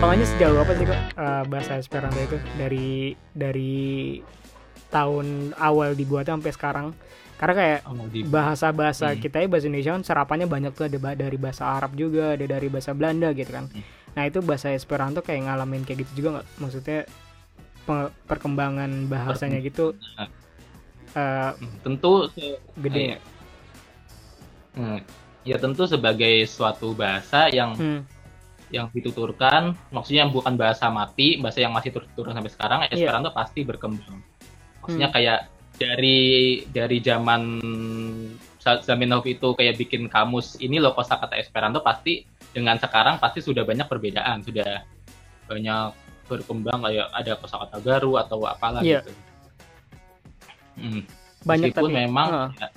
perkembangannya sejauh apa sih kok uh, bahasa Esperanto itu dari dari tahun awal dibuatnya sampai sekarang. Karena kayak Oh, bahasa-bahasa Hmm. kita ya bahasa Indonesia kan serapannya banyak tuh ada dari bahasa Arab juga ada dari bahasa Belanda gitu kan. Hmm. nah itu bahasa Esperanto kayak ngalamin kayak gitu juga nggak? Maksudnya pe- perkembangan bahasanya gitu uh, tentu gede. hmm, ya tentu sebagai suatu bahasa yang Hmm, yang dituturkan maksudnya bukan bahasa mati bahasa yang masih turun sampai sekarang Iya. Esperanto pasti berkembang maksudnya Hmm. kayak dari dari zaman Zamenhof itu kayak bikin kamus ini loh kosakata Esperanto pasti dengan sekarang pasti sudah banyak perbedaan sudah banyak berkembang kayak ada kosakata baru atau apalah Iya. gitu Hmm. banyak Meskipun tapi memang Heeh. ya,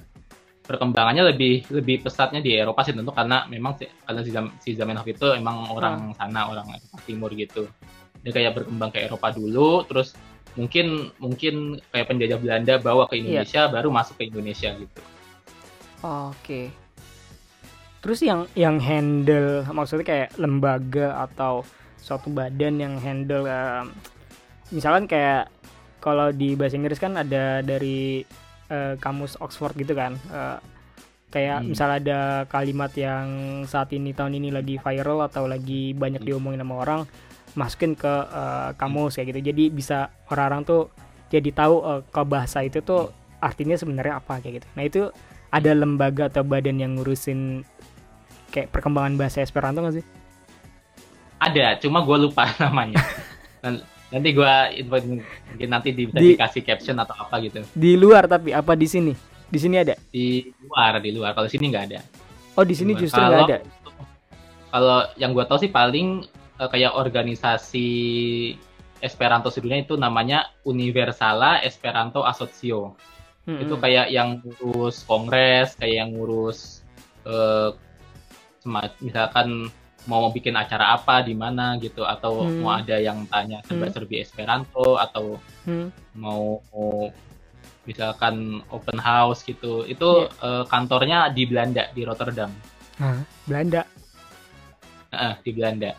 perkembangannya lebih lebih pesatnya di Eropa sih tentu karena memang si, karena si, Zam- si Zamenhof itu emang orang sana orang Eropa Timur gitu dia kayak berkembang ke Eropa dulu terus mungkin mungkin kayak penjajah Belanda bawa ke Iya. Indonesia baru masuk ke Indonesia gitu Oke. Terus yang yang handle maksudnya kayak lembaga atau suatu badan yang handle em, misalkan kayak kalau di bahasa Inggris kan ada dari eh, kamus Oxford gitu kan. Eh, kayak Hmm. misalnya ada kalimat yang saat ini tahun ini lagi viral atau lagi banyak Hmm. diomongin sama orang masukin ke eh, kamus kayak gitu. Jadi bisa orang-orang tuh jadi tahu eh, ke bahasa itu tuh artinya sebenarnya apa kayak gitu. Nah, itu ada lembaga atau badan yang ngurusin kayak perkembangan bahasa Esperanto nggak sih? ada cuma gue lupa namanya Nan- nanti gue mungkin nanti di, bisa Di- dikasih caption atau apa gitu Di luar tapi apa di sini? Di sini ada? di luar di luar kalau sini nggak ada Oh di sini justru nggak ada. Kalau yang gue tahu sih paling eh, kayak organisasi Esperanto sedunia itu namanya Universala Esperanto Asocio. Mm-mm. Itu kayak yang ngurus kongres, kayak yang ngurus eh, sema- misalkan mau bikin acara apa di mana gitu atau Hmm. mau ada yang tanya Hmm. serba-serbi Esperanto atau Hmm. mau misalkan open house gitu. Itu Iya. eh, kantornya di Belanda di Rotterdam. Hah, Belanda. Heeh, di Belanda.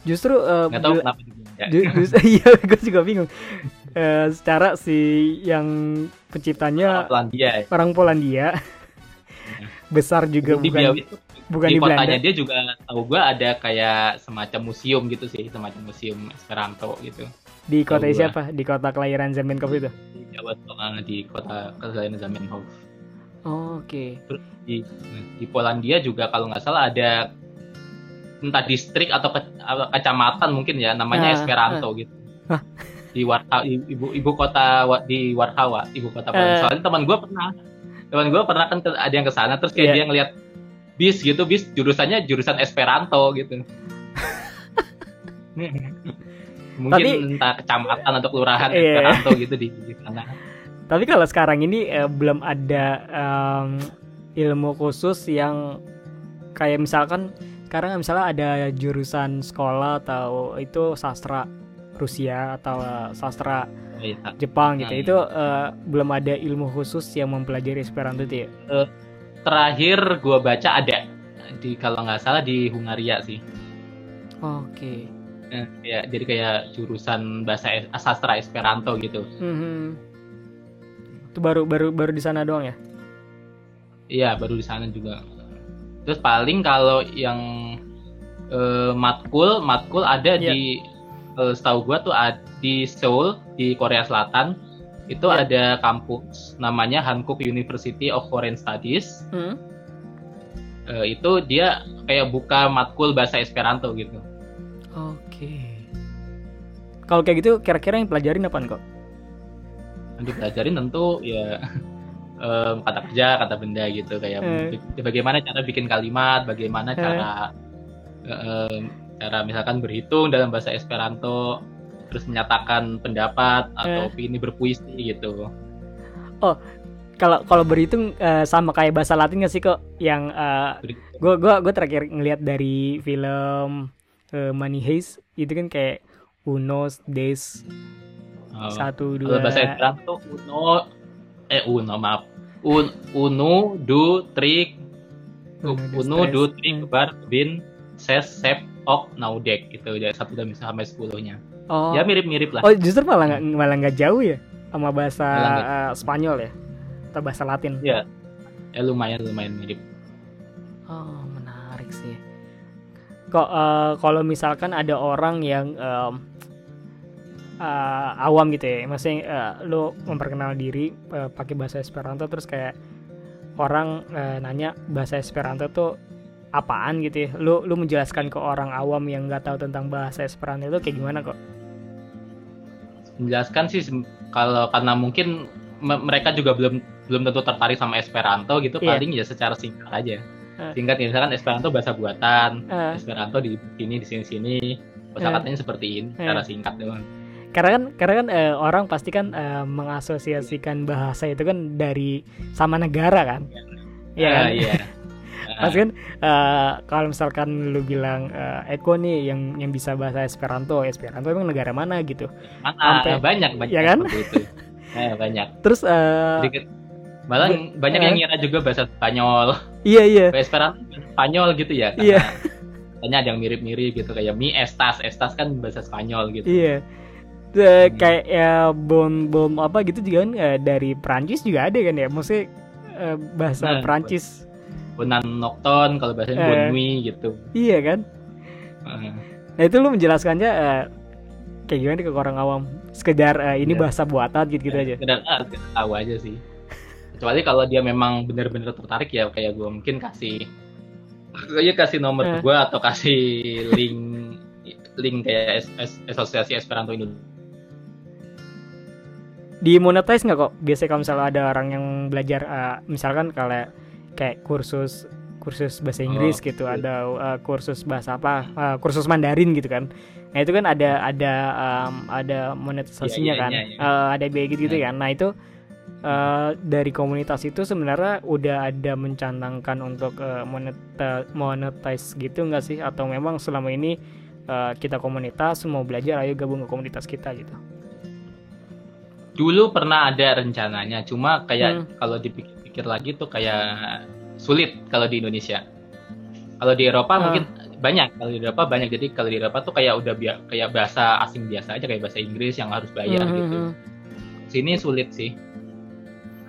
Justru eh, nggak tahu kenapa di Belanda. ju- iya gue juga bingung. Eh, secara si yang penciptanya Polandia ya. orang Polandia besar juga di Biau bukan bukan di, di, Belanda. kotanya dia juga tahu gua ada kayak semacam museum gitu sih semacam museum Esperanto gitu Di kota tahu gua. siapa? Di kota kelahiran Zamenhof itu. di Jawa Tengah di kota kelahiran Zamenhof Oh, Oke. Terus di di Polandia juga kalau nggak salah ada entah distrik atau ke- kecamatan mungkin ya namanya Ah, Esperanto gitu Hah? di Warta ibu ibu kota di Warsawa ibu kota Polandia Eh. soalnya teman gua pernah teman gua pernah kan ada yang ke sana terus kayak Iya. dia ngeliat bis gitu bis jurusannya jurusan Esperanto gitu mungkin Tapi- entah kecamatan atau kelurahan Iya. Esperanto gitu di, di sana Tapi kalau sekarang ini eh, belum ada em, ilmu khusus yang kayak misalkan sekarang misalnya ada jurusan sekolah atau itu sastra Rusia atau sastra Oh, iya. Jepang gitu. Hmm. Itu eh, belum ada ilmu khusus yang mempelajari Esperanto itu ya. Terakhir gua baca ada di kalau nggak salah di Hungaria sih Oke. Eh, ya jadi kayak jurusan bahasa sastra Esperanto gitu Mhm. Itu baru baru baru di sana doang ya? iya baru di sana juga terus paling kalau yang eh, matkul matkul ada Iya. di eh, setahu gua tuh ada di Seoul di Korea Selatan itu Iya. ada kampus namanya Hankook University of Foreign Studies Hmm. Eh, itu dia kayak buka matkul bahasa Esperanto gitu Oke. Kalau kayak gitu kira-kira yang pelajarin apaan kok? yang dipelajarin tentu ya em, kata kerja kata benda gitu kayak Eh. b- bagaimana cara bikin kalimat bagaimana Eh. cara em, cara misalkan berhitung dalam bahasa Esperanto terus menyatakan pendapat atau Eh. opini berpuisi gitu. Kalau kalau berhitung eh, sama kayak bahasa Latin nggak sih kok? Yang gue gua gua terakhir ngelihat dari film eh, Money Heist itu kan kayak unos des Oh, satu kalau dua. bahasa Esperanto uno eh uno maaf. Un, unu du trik Uno, du trik bar bin ses sep ok, naudek gitu ya satu dan sampai sepuluhnya. Oh. Ya mirip-mirip lah. Oh, justru malah nggak malah nggak jauh ya sama bahasa eh, Spanyol ya atau bahasa Latin. Ya, ya lumayan lumayan mirip. Oh, menarik sih. Kok eh, kalau misalkan ada orang yang em, eh, awam gitu ya, maksudnya eh, lu memperkenal diri eh, pakai bahasa Esperanto terus kayak orang eh, nanya bahasa Esperanto tuh apaan gitu ya. Lu lu menjelaskan ke orang awam yang nggak tahu tentang bahasa Esperanto itu kayak gimana kok? Menjelaskan sih kalau karena mungkin me- mereka juga belum belum tentu tertarik sama Esperanto gitu, Iya. paling ya secara singkat aja. Eh. Singkat ya, misalkan Esperanto bahasa buatan, Eh, Esperanto di sini di sini sini. Kosakatanya seperti ini, Eh. secara singkat doang. karena kan karena kan eh, orang pasti kan eh, mengasosiasikan bahasa itu kan dari sama negara kan. Iya kan? Ah, Pasti kan eh, kalau misalkan lu bilang eh, Eko nih yang yang bisa bahasa Esperanto, Esperanto emang negara mana gitu. Mana Sampai- banyak banyak ya kan? itu. Eh, banyak. Terus eh, Sedikit. Malah banyak yang ngira juga bahasa Spanyol. iya iya. Bahasa Esperanto Spanyol gitu ya. Iya. Katanya ada yang mirip-mirip gitu kayak mi estas, estas kan bahasa Spanyol gitu. Iya. Eh, kayak ya bom bom apa gitu juga kan eh, dari Prancis juga ada kan ya. Maksudnya eh, bahasa Nah, Prancis. Bonan nocton kalau bahasanya Eh. bon nuit gitu. Iya kan? Eh, Nah itu lu menjelaskannya eh, kayak gimana ke orang awam? Sekedar eh, ini Iya. bahasa buatan gitu-gitu aja. Sekedar sekedar tahu aja sih. Kecuali kalau dia memang benar-benar tertarik ya kayak gue mungkin kasih ya kasih nomor ke gue atau kasih link link kayak es- es- asosiasi Esperanto Indonesia. Di monetize nggak kok? Biasanya kalau misalnya ada orang yang belajar eh, misalkan kalau kayak kursus kursus bahasa Inggris Oh, gitu, iya. ada eh, kursus bahasa apa? eh, kursus Mandarin gitu kan. Nah itu kan ada ada em, ada monetisasinya Iya, iya, kan, iya, iya. Eh, ada biaya gitu, Iya. kan. Nah itu eh, dari komunitas itu sebenarnya udah ada mencanangkan untuk eh, moneta- monetize gitu nggak sih? Atau memang selama ini eh, kita komunitas mau belajar ayo gabung ke komunitas kita gitu? Dulu pernah ada rencananya, cuma Hmm. kayak kalau lagi tuh kayak sulit kalau di Indonesia. Kalau di Eropa Ah. mungkin banyak, kalau di Eropa banyak. Jadi kalau di Eropa tuh kayak udah bia- kayak bahasa asing biasa aja kayak bahasa Inggris yang harus bayar Mhm, gitu. mhm. Sini sulit sih.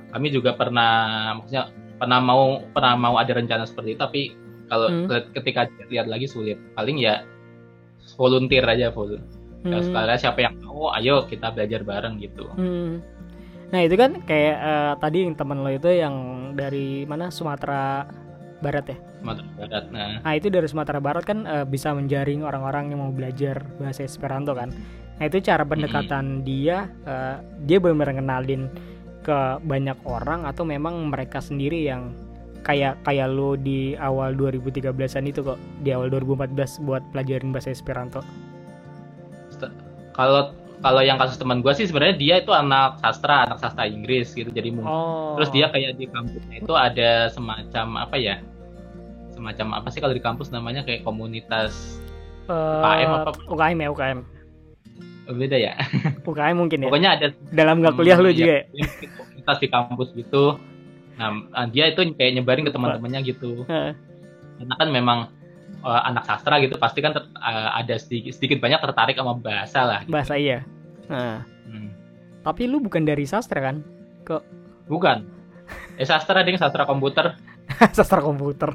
Kami juga pernah maksudnya pernah mau pernah mau ada rencana seperti itu tapi kalau Hmm. ketika lihat lagi sulit. Paling ya volunteer aja. Ya, Hmm. sekalian siapa yang mau, ayo kita belajar bareng gitu. Hmm. Nah itu kan kayak eh, tadi yang teman lo itu yang dari mana Sumatera Barat ya. Sumatera Barat. Nah, Nah itu dari Sumatera Barat kan eh, bisa menjaring orang-orang yang mau belajar bahasa Esperanto kan. Nah itu cara pendekatan dia, eh, dia benar-benar kenalin ke banyak orang atau memang mereka sendiri yang kayak kayak lo di awal 2013an itu kok di awal 2014 buat pelajarin bahasa Esperanto. kalau kalau yang kasus teman gue sih sebenarnya dia itu anak sastra, anak sastra Inggris gitu. Jadi mungkin Oh. terus dia kayak di kampusnya itu ada semacam apa ya? Semacam apa sih kalau di kampus namanya kayak komunitas Eh, UKM apa? UKM ya UKM. oh, beda ya. UKM mungkin ya. Pokoknya ada Dalam nggak kuliah lu Hmm, juga iya, ya. komunitas di kampus gitu. Nah, dia itu kayak nyebarin ke teman-temannya gitu. Karena kan memang eh, anak sastra gitu pasti kan ter- eh, ada sedikit, sedikit banyak tertarik sama bahasa lah. gitu. bahasa iya. Nah, Hmm. tapi lu bukan dari sastra kan? Bukan. Eh sastra ding sastra komputer sastra komputer.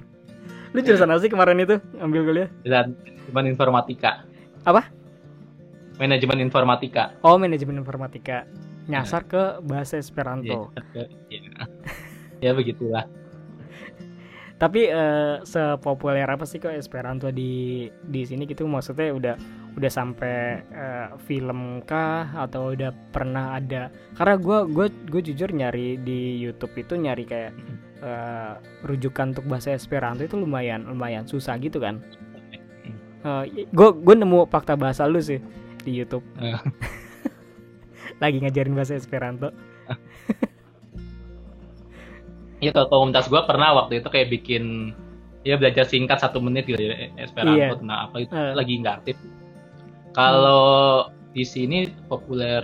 Lu jurusan apa sih kemarin itu ambil kuliah? dan manajemen informatika. Apa? Manajemen informatika. Oh, manajemen informatika. Nyasar ke bahasa Esperanto. Ya, ya. ya begitulah. Tapi eh, sepopuler apa sih kok Esperanto di di sini gitu? Maksudnya udah udah sampai eh, film kah atau udah pernah ada? Karena gue gue gue jujur nyari di YouTube itu nyari kayak eh, rujukan untuk bahasa Esperanto itu lumayan lumayan susah gitu kan? gue gue nemu fakta bahasa lu sih di YouTube. Eh. Lagi ngajarin bahasa Esperanto. Ya kalau komunitas gue pernah waktu itu kayak bikin ya belajar singkat satu menit gitu ya, Esperanto Iya. tentang apa itu Eh. lagi nggak aktif. Kalau di sini populer,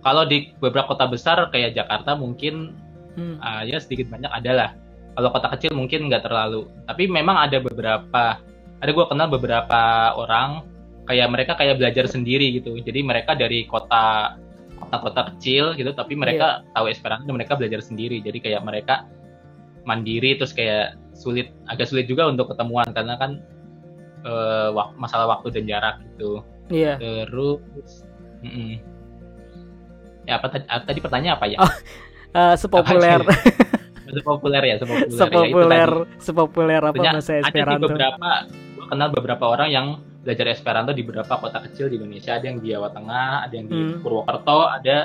kalau di beberapa kota besar kayak Jakarta mungkin Hmm. ah, ya sedikit banyak adalah. Kalau kota kecil mungkin nggak terlalu. Tapi memang ada beberapa ada gue kenal beberapa orang kayak mereka kayak belajar sendiri gitu jadi mereka dari kota kota-kota kecil gitu tapi mereka tahu Esperanto mereka belajar sendiri jadi kayak mereka mandiri terus kayak sulit agak sulit juga untuk ketemuan karena kan eh, wak- masalah waktu dan jarak gitu Iya. terus mm-mm. ya apa tadi, apa tadi pertanyaan apa ya Oh, Eh, sepopuler sepopuler ya sepopuler, ya, itu sepopuler tadi. sepopuler apa Maksudnya bahasa ada Esperanto? beberapa gue kenal beberapa orang yang belajar Esperanto di beberapa kota kecil di Indonesia ada yang di Jawa Tengah ada yang di Hmm. Purwokerto ada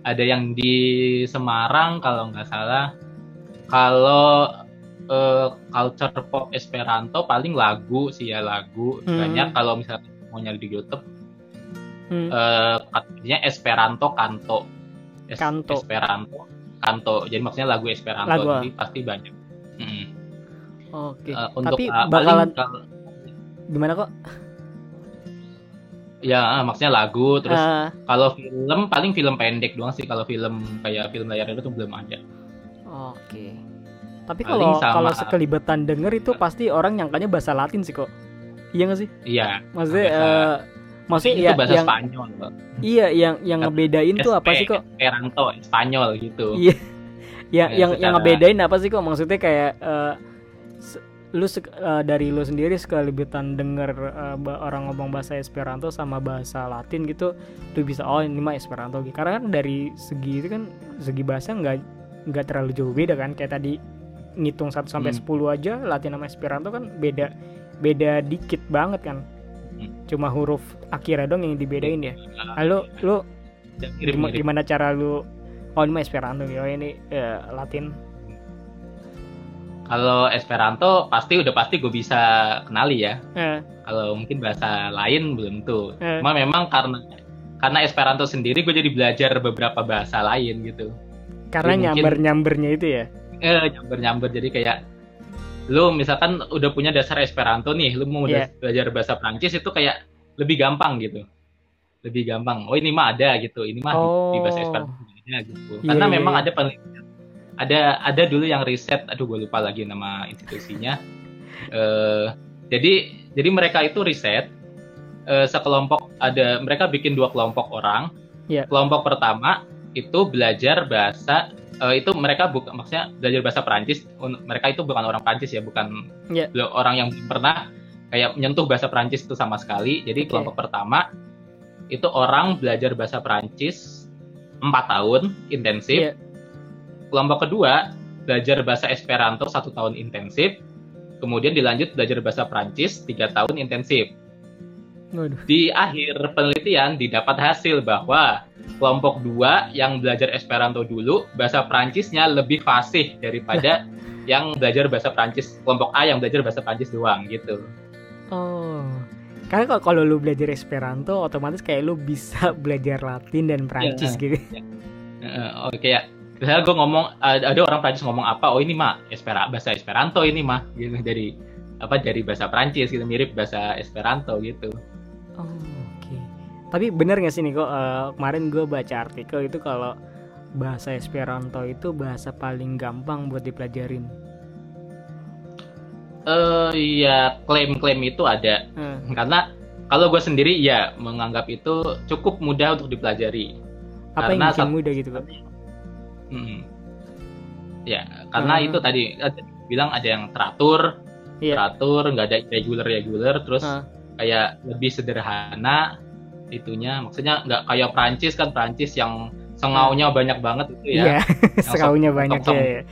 ada yang di Semarang kalau nggak salah kalau eh, culture pop Esperanto paling lagu sih ya lagu Hmm. banyak kalau misalnya mau nyari di YouTube Hmm. eh katanya Esperanto Kanto Es- Kanto. Esperanto Kanto jadi maksudnya lagu Esperanto Lagu, jadi pasti banyak Mm. Oke. Eh, untuk Tapi uh, bakalan paling kalau- gimana kok? ya maksudnya lagu terus Eh, kalau film paling film pendek doang sih kalau film kayak film layar itu belum ada Oke. Tapi Paling kalau kalau sekelibetan denger itu pasti orang nyangkanya bahasa Latin sih kok. Iya nggak sih? iya Maksudnya Bahasa- eh, maksudnya itu ya, bahasa yang Spanyol loh. iya yang yang ngebedain tuh apa sih kok? Esperanto Spanyol gitu Iya. Yang Ya, yang yang secara- ngebedain apa sih kok? Maksudnya kayak eh, se- lu eh, dari lu sendiri sekelibetan denger eh, ba- orang ngomong bahasa Esperanto sama bahasa Latin gitu, lu bisa oh ini mah Esperanto gitu. Karena kan dari segi itu kan segi bahasa nggak nggak terlalu jauh beda kan kayak tadi ngitung 1 sampai Hmm. 10 aja Latin sama Esperanto kan beda beda dikit banget kan. Hmm. Cuma huruf akhirnya dong yang dibedain ya. Nah, Lalu lu gimana, gimana cara lu oh ini Esperanto oh ini eh, Latin. kalau Esperanto pasti udah pasti gue bisa kenali ya Eh, kalau mungkin bahasa lain belum tuh Eh. cuma memang karena karena Esperanto sendiri gue jadi belajar beberapa bahasa lain gitu karena mungkin- nyamber-nyambernya itu ya. eh nyamber-nyamber jadi kayak lu misalkan udah punya dasar Esperanto nih lu mau Iya. udah belajar bahasa Prancis itu kayak lebih gampang gitu lebih gampang oh ini mah ada gitu ini mah di- di, bahasa Oh. Esperanto ada gitu Iya, karena iya, memang iya. ada penelitian ada ada dulu yang riset aduh gue lupa lagi nama institusinya eh jadi jadi mereka itu riset eh, sekelompok ada mereka bikin dua kelompok orang Iya. kelompok pertama itu belajar bahasa eh, itu mereka bukan maksudnya belajar bahasa Perancis mereka itu bukan orang Perancis ya bukan Iya. bel- orang yang pernah kayak menyentuh bahasa Perancis itu sama sekali jadi Oke. kelompok pertama itu orang belajar bahasa Perancis empat tahun intensif Iya. kelompok kedua belajar bahasa Esperanto satu tahun intensif kemudian dilanjut belajar bahasa Perancis tiga tahun intensif. Di akhir penelitian didapat hasil bahwa kelompok dua yang belajar Esperanto dulu bahasa Prancisnya lebih fasih daripada yang belajar bahasa Prancis kelompok A yang belajar bahasa Prancis doang gitu. Oh. Karena kalau kalau lu belajar Esperanto otomatis kayak lu bisa belajar Latin dan Prancis Iya. gitu. Eh, oh kayak misalnya gue ngomong ada ada orang Prancis ngomong apa oh ini mah Espera bahasa Esperanto ini mah gitu dari apa dari bahasa Prancis gitu mirip bahasa Esperanto gitu. Oh, oke. Tapi bener nggak sih nih kok eh, kemarin gue baca artikel itu kalau bahasa Esperanto itu bahasa paling gampang buat dipelajarin. Eh ya klaim-klaim itu ada Eh, karena kalau gue sendiri ya menganggap itu cukup mudah untuk dipelajari. apa yang Karena bikin sat- mudah gitu kok? Hmm. Ya, karena Hmm. itu tadi bilang ada yang teratur, Iya. teratur, nggak ada regular regular, terus Ah. Kayak lebih sederhana itunya. Maksudnya nggak kayak Prancis kan Prancis yang sengaunya banyak banget itu ya. Iya, sekaunya banyak ya. ya.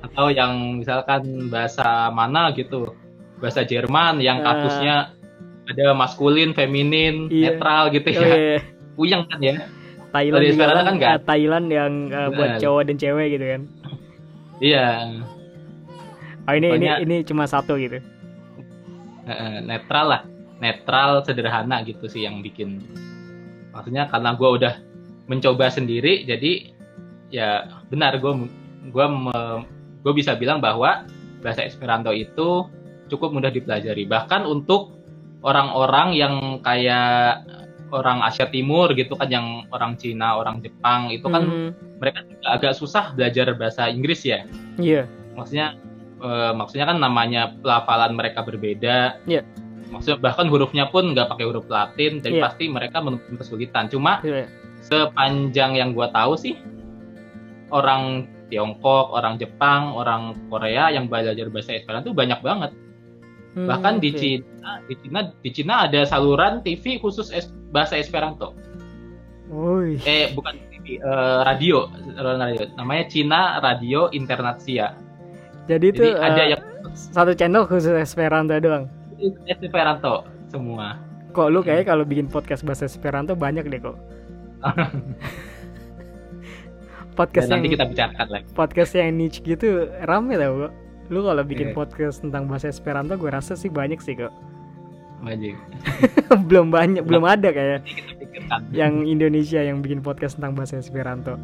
Atau yang misalkan bahasa mana gitu, bahasa Jerman yang Ah. kasusnya ada maskulin, feminin, Iya. netral gitu Oh, ya. iya. Puyeng kan ya. Thailand juga kan, kan Thailand yang eh, buat cowok dan cewek gitu kan. Iya. Oh ini ini Pokoknya- ini cuma satu gitu. Eh, netral lah netral sederhana gitu sih yang bikin maksudnya karena gue udah mencoba sendiri jadi ya benar gue gue gue bisa bilang bahwa bahasa Esperanto itu cukup mudah dipelajari bahkan untuk orang-orang yang kayak orang Asia Timur gitu kan yang orang Cina orang Jepang itu kan Mhm. mereka juga agak susah belajar bahasa Inggris ya Iya. maksudnya eh, maksudnya kan namanya pelafalan mereka berbeda. Iya. Maksudnya bahkan hurufnya pun nggak pakai huruf Latin, jadi Iya. pasti mereka menemukan kesulitan. Cuma Iya. sepanjang yang gua tahu sih orang Tiongkok, orang Jepang, orang Korea yang belajar bahasa Esperanto banyak banget. Hmm, Bahkan di oke. Cina, di Cina, di Cina ada saluran TV khusus es- bahasa Esperanto. Woi. Eh bukan TV, eh, radio, radio. Namanya Cina Radio Internasia. Jadi itu Jadi ada eh, yang satu channel khusus Esperanto doang. Esperanto semua. Kok lu kayak kalau bikin podcast bahasa Esperanto banyak deh kok. podcast Dan yang nanti kita bicarakan lagi. podcast yang niche gitu rame tau kok. Lu kalau bikin Iya. podcast tentang bahasa Esperanto gue rasa sih banyak sih kok. Belum banyak, belum ada kayak pikirkan. yang Indonesia yang bikin podcast tentang bahasa Esperanto.